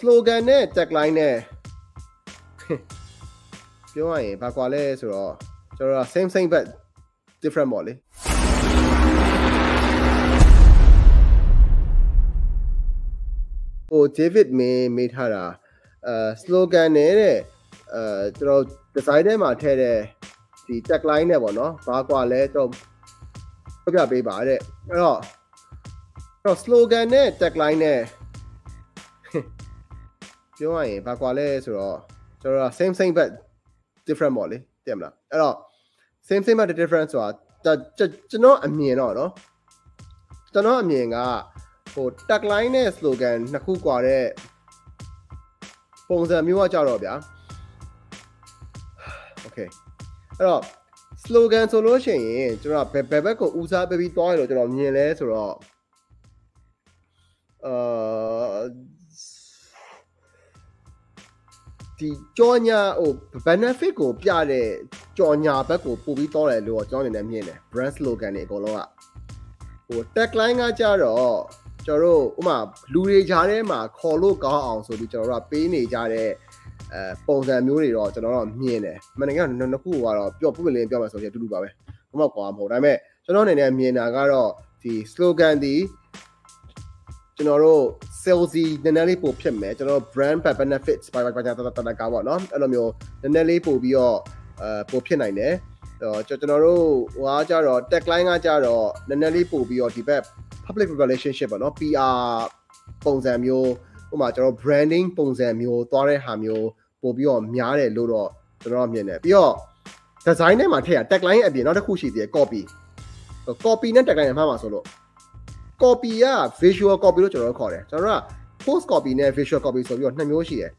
slogan နဲ့ tagline နဲ့ပြောရရင်ဘာကွာလဲဆိုတော့ကျွန်တော်က same same but different ပေါ့လေဟို David မင်းမေးထားတာအဲ slogan နဲ့တဲ့အဲကျွန်တော် design ထဲမှာထည့်တဲ့ဒီ tagline နဲ့ပေါ့နော်ဘာကွာလဲကျွန်တော်ပြပြပေးပါတဲ့အဲ့တော့အဲ့တော့ slogan နဲ့ tagline နဲ့ ပြောရရင်ဘာကွာလဲဆိုတော့ကျွန်တော်က same same but different ပေါ့လေသိမလားအဲ့တော့ same same but different ဆိုတာကျွန်တော်အမြင်တော့နော်ကျွန်တော်အမြင်ကဟို tagline နဲ့ slogan နှစ်ခုကွာတဲ့ပုံစံမျိုးကကြတော့ဗျာ okay အဲ့တော့ slogan ဆိုလို့ရှိရင်ကျွန်တော်ဘယ်ဘက်ဘက်ကိုဦးစားပေးပြီးသွားရလို့ကျွန်တော်မြင်လဲဆိုတော့အာ ဒီကြောညာဟို benefit ကိုပြတဲ့ကြောညာဘက်ကိုပို့ပြီးတော့တယ်လို့ကျွန်တော်အနေနဲ့မြင်တယ် brand slogan တွေအကုန်လုံးကဟို tagline ကကြတော့ကျွန်တော်တို့ဥမာလူတွေကြားထဲမှာခေါ်လို့ကောင်းအောင်ဆိုပြီးကျွန်တော်တို့ကပေးနေကြတဲ့အဲပုံစံမျိုးတွေတော့ကျွန်တော်တို့မြင်တယ်မနေ့ကနှစ်ခုကတော့ပြောပုဂ္ဂလင်းပြောမှဆိုရင်အတူတူပါပဲဘာမှကွာမဟုတ်ဒါပေမဲ့ကျွန်တော်အနေနဲ့မြင်တာကတော့ဒီ slogan ဒီ ကျွန်တော်တို့ salesy နည်းနည်းလေးပို့ဖြစ်မယ်ကျွန်တော် brand benefits ဘာဘာဘာတာတာတာကားပေါ့နော်အဲ့လိုမျိုးနည်းနည်းလေးပို့ပြီးတော့အဲပို့ဖြစ်နိုင်တယ်ကျွန်တော်တို့ဟိုအားကြတော့ tagline ကကြတော့နည်းနည်းလေးပို့ပြီးတော့ဒီဘက် public relationship ပေါ့နော် PR ပုံစံမျိုးဥပမာကျွန်တော် branding ပုံစံမျိုးသွားတဲ့ဟာမျိုးပို့ပြီးတော့များတယ်လို့တော့ကျွန်တော်မြင်တယ်ပြီးတော့ design ထဲမှာထည့်ရ tagline အပြင်နောက်တစ်ခုရှိသေးတယ် copy copy နဲ့ tagline အမှားမှာဆိုလို့ copy က visual copy လို့ကျွန်တော်တို့ခေါ်တယ်ကျွန်တော်တို့က post copy နဲ့ visual copy ဆိုပြီးတော့နှစ်မျိုးရှိတယ်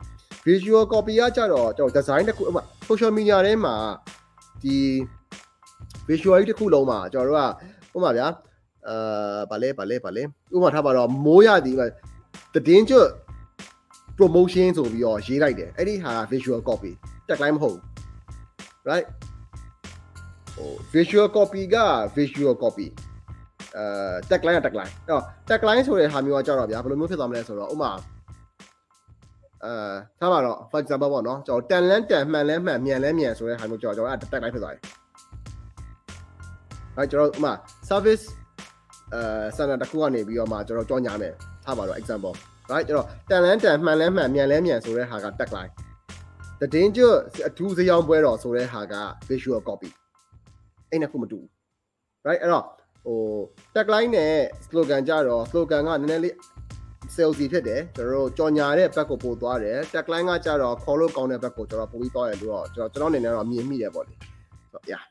visual copy ကကြတော့ကျွန်တော် design တစ်ခုဥပမာ social media ထဲမှာဒီ visual တစ်ခုလုံးမှာကျွန်တော်တို့ကဥပမာဗျာအာဗာလဲဗာလဲဗာလဲဥပမာထားပါတော့မိုးရသည်တည်င်းကျွတ် promotion ဆိုပြီးတော့ရေးလိုက်တယ်အဲ့ဒီဟာ visual copy တက်လိုက်မဟုတ် right ဟို visual copy က visual copy အဲ tagline က tagline အဲ့တော့ tagline ဆိုတဲ့ဟာမျိုးကကြတော့ဗျာဘယ်လိုမျိုးဖြစ်သွားမလဲဆိုတော့ဥမာအဲထားပါတော့ for example ပေါ့နော်ကျွန်တော်တန်လန်းတန်မှန်လန်းမှန်မြန်လန်းမြန်ဆိုတဲ့ဟာမျိုးကျွန်တော်ကျွန်တော်အဲ့ tagline ဖြစ်သွားတယ်အဲကျွန်တော်ဥမာ service အဲစံတာတစ်ခုကနေပြီးတော့မှကျွန်တော်ကြောညာမယ်ထားပါတော့ example right ကျွန်တော်တန်လန်းတန်မှန်လန်းမှန်မြန်လန်းမြန်ဆိုတဲ့ဟာက tagline တည်င်းကျွတ်အထူးစရောင်းပွဲတော်ဆိုတဲ့ဟာက visual copy အဲ့နှစ်ခုမတူဘူး right အဲ့တော့ ဟို tagline နဲ့ slogan ကြတော့ slogan ကနည်းနည်းလေး salesy ဖြစ်တယ်ကျွန်တော်တို့ကြော်ညာတဲ့ဘက်ကိုပို့သွားတယ် tagline ကကြတော့ခေါ်လို့ကောင်းတဲ့ဘက်ကိုကျွန်တော်ပို့ပြီးသွားတယ်လို့တော့ကျွန်တော်ကျွန်တော်အနေနဲ့တော့မြင်မိတယ်ပေါ့လေဆိုတော့ yeah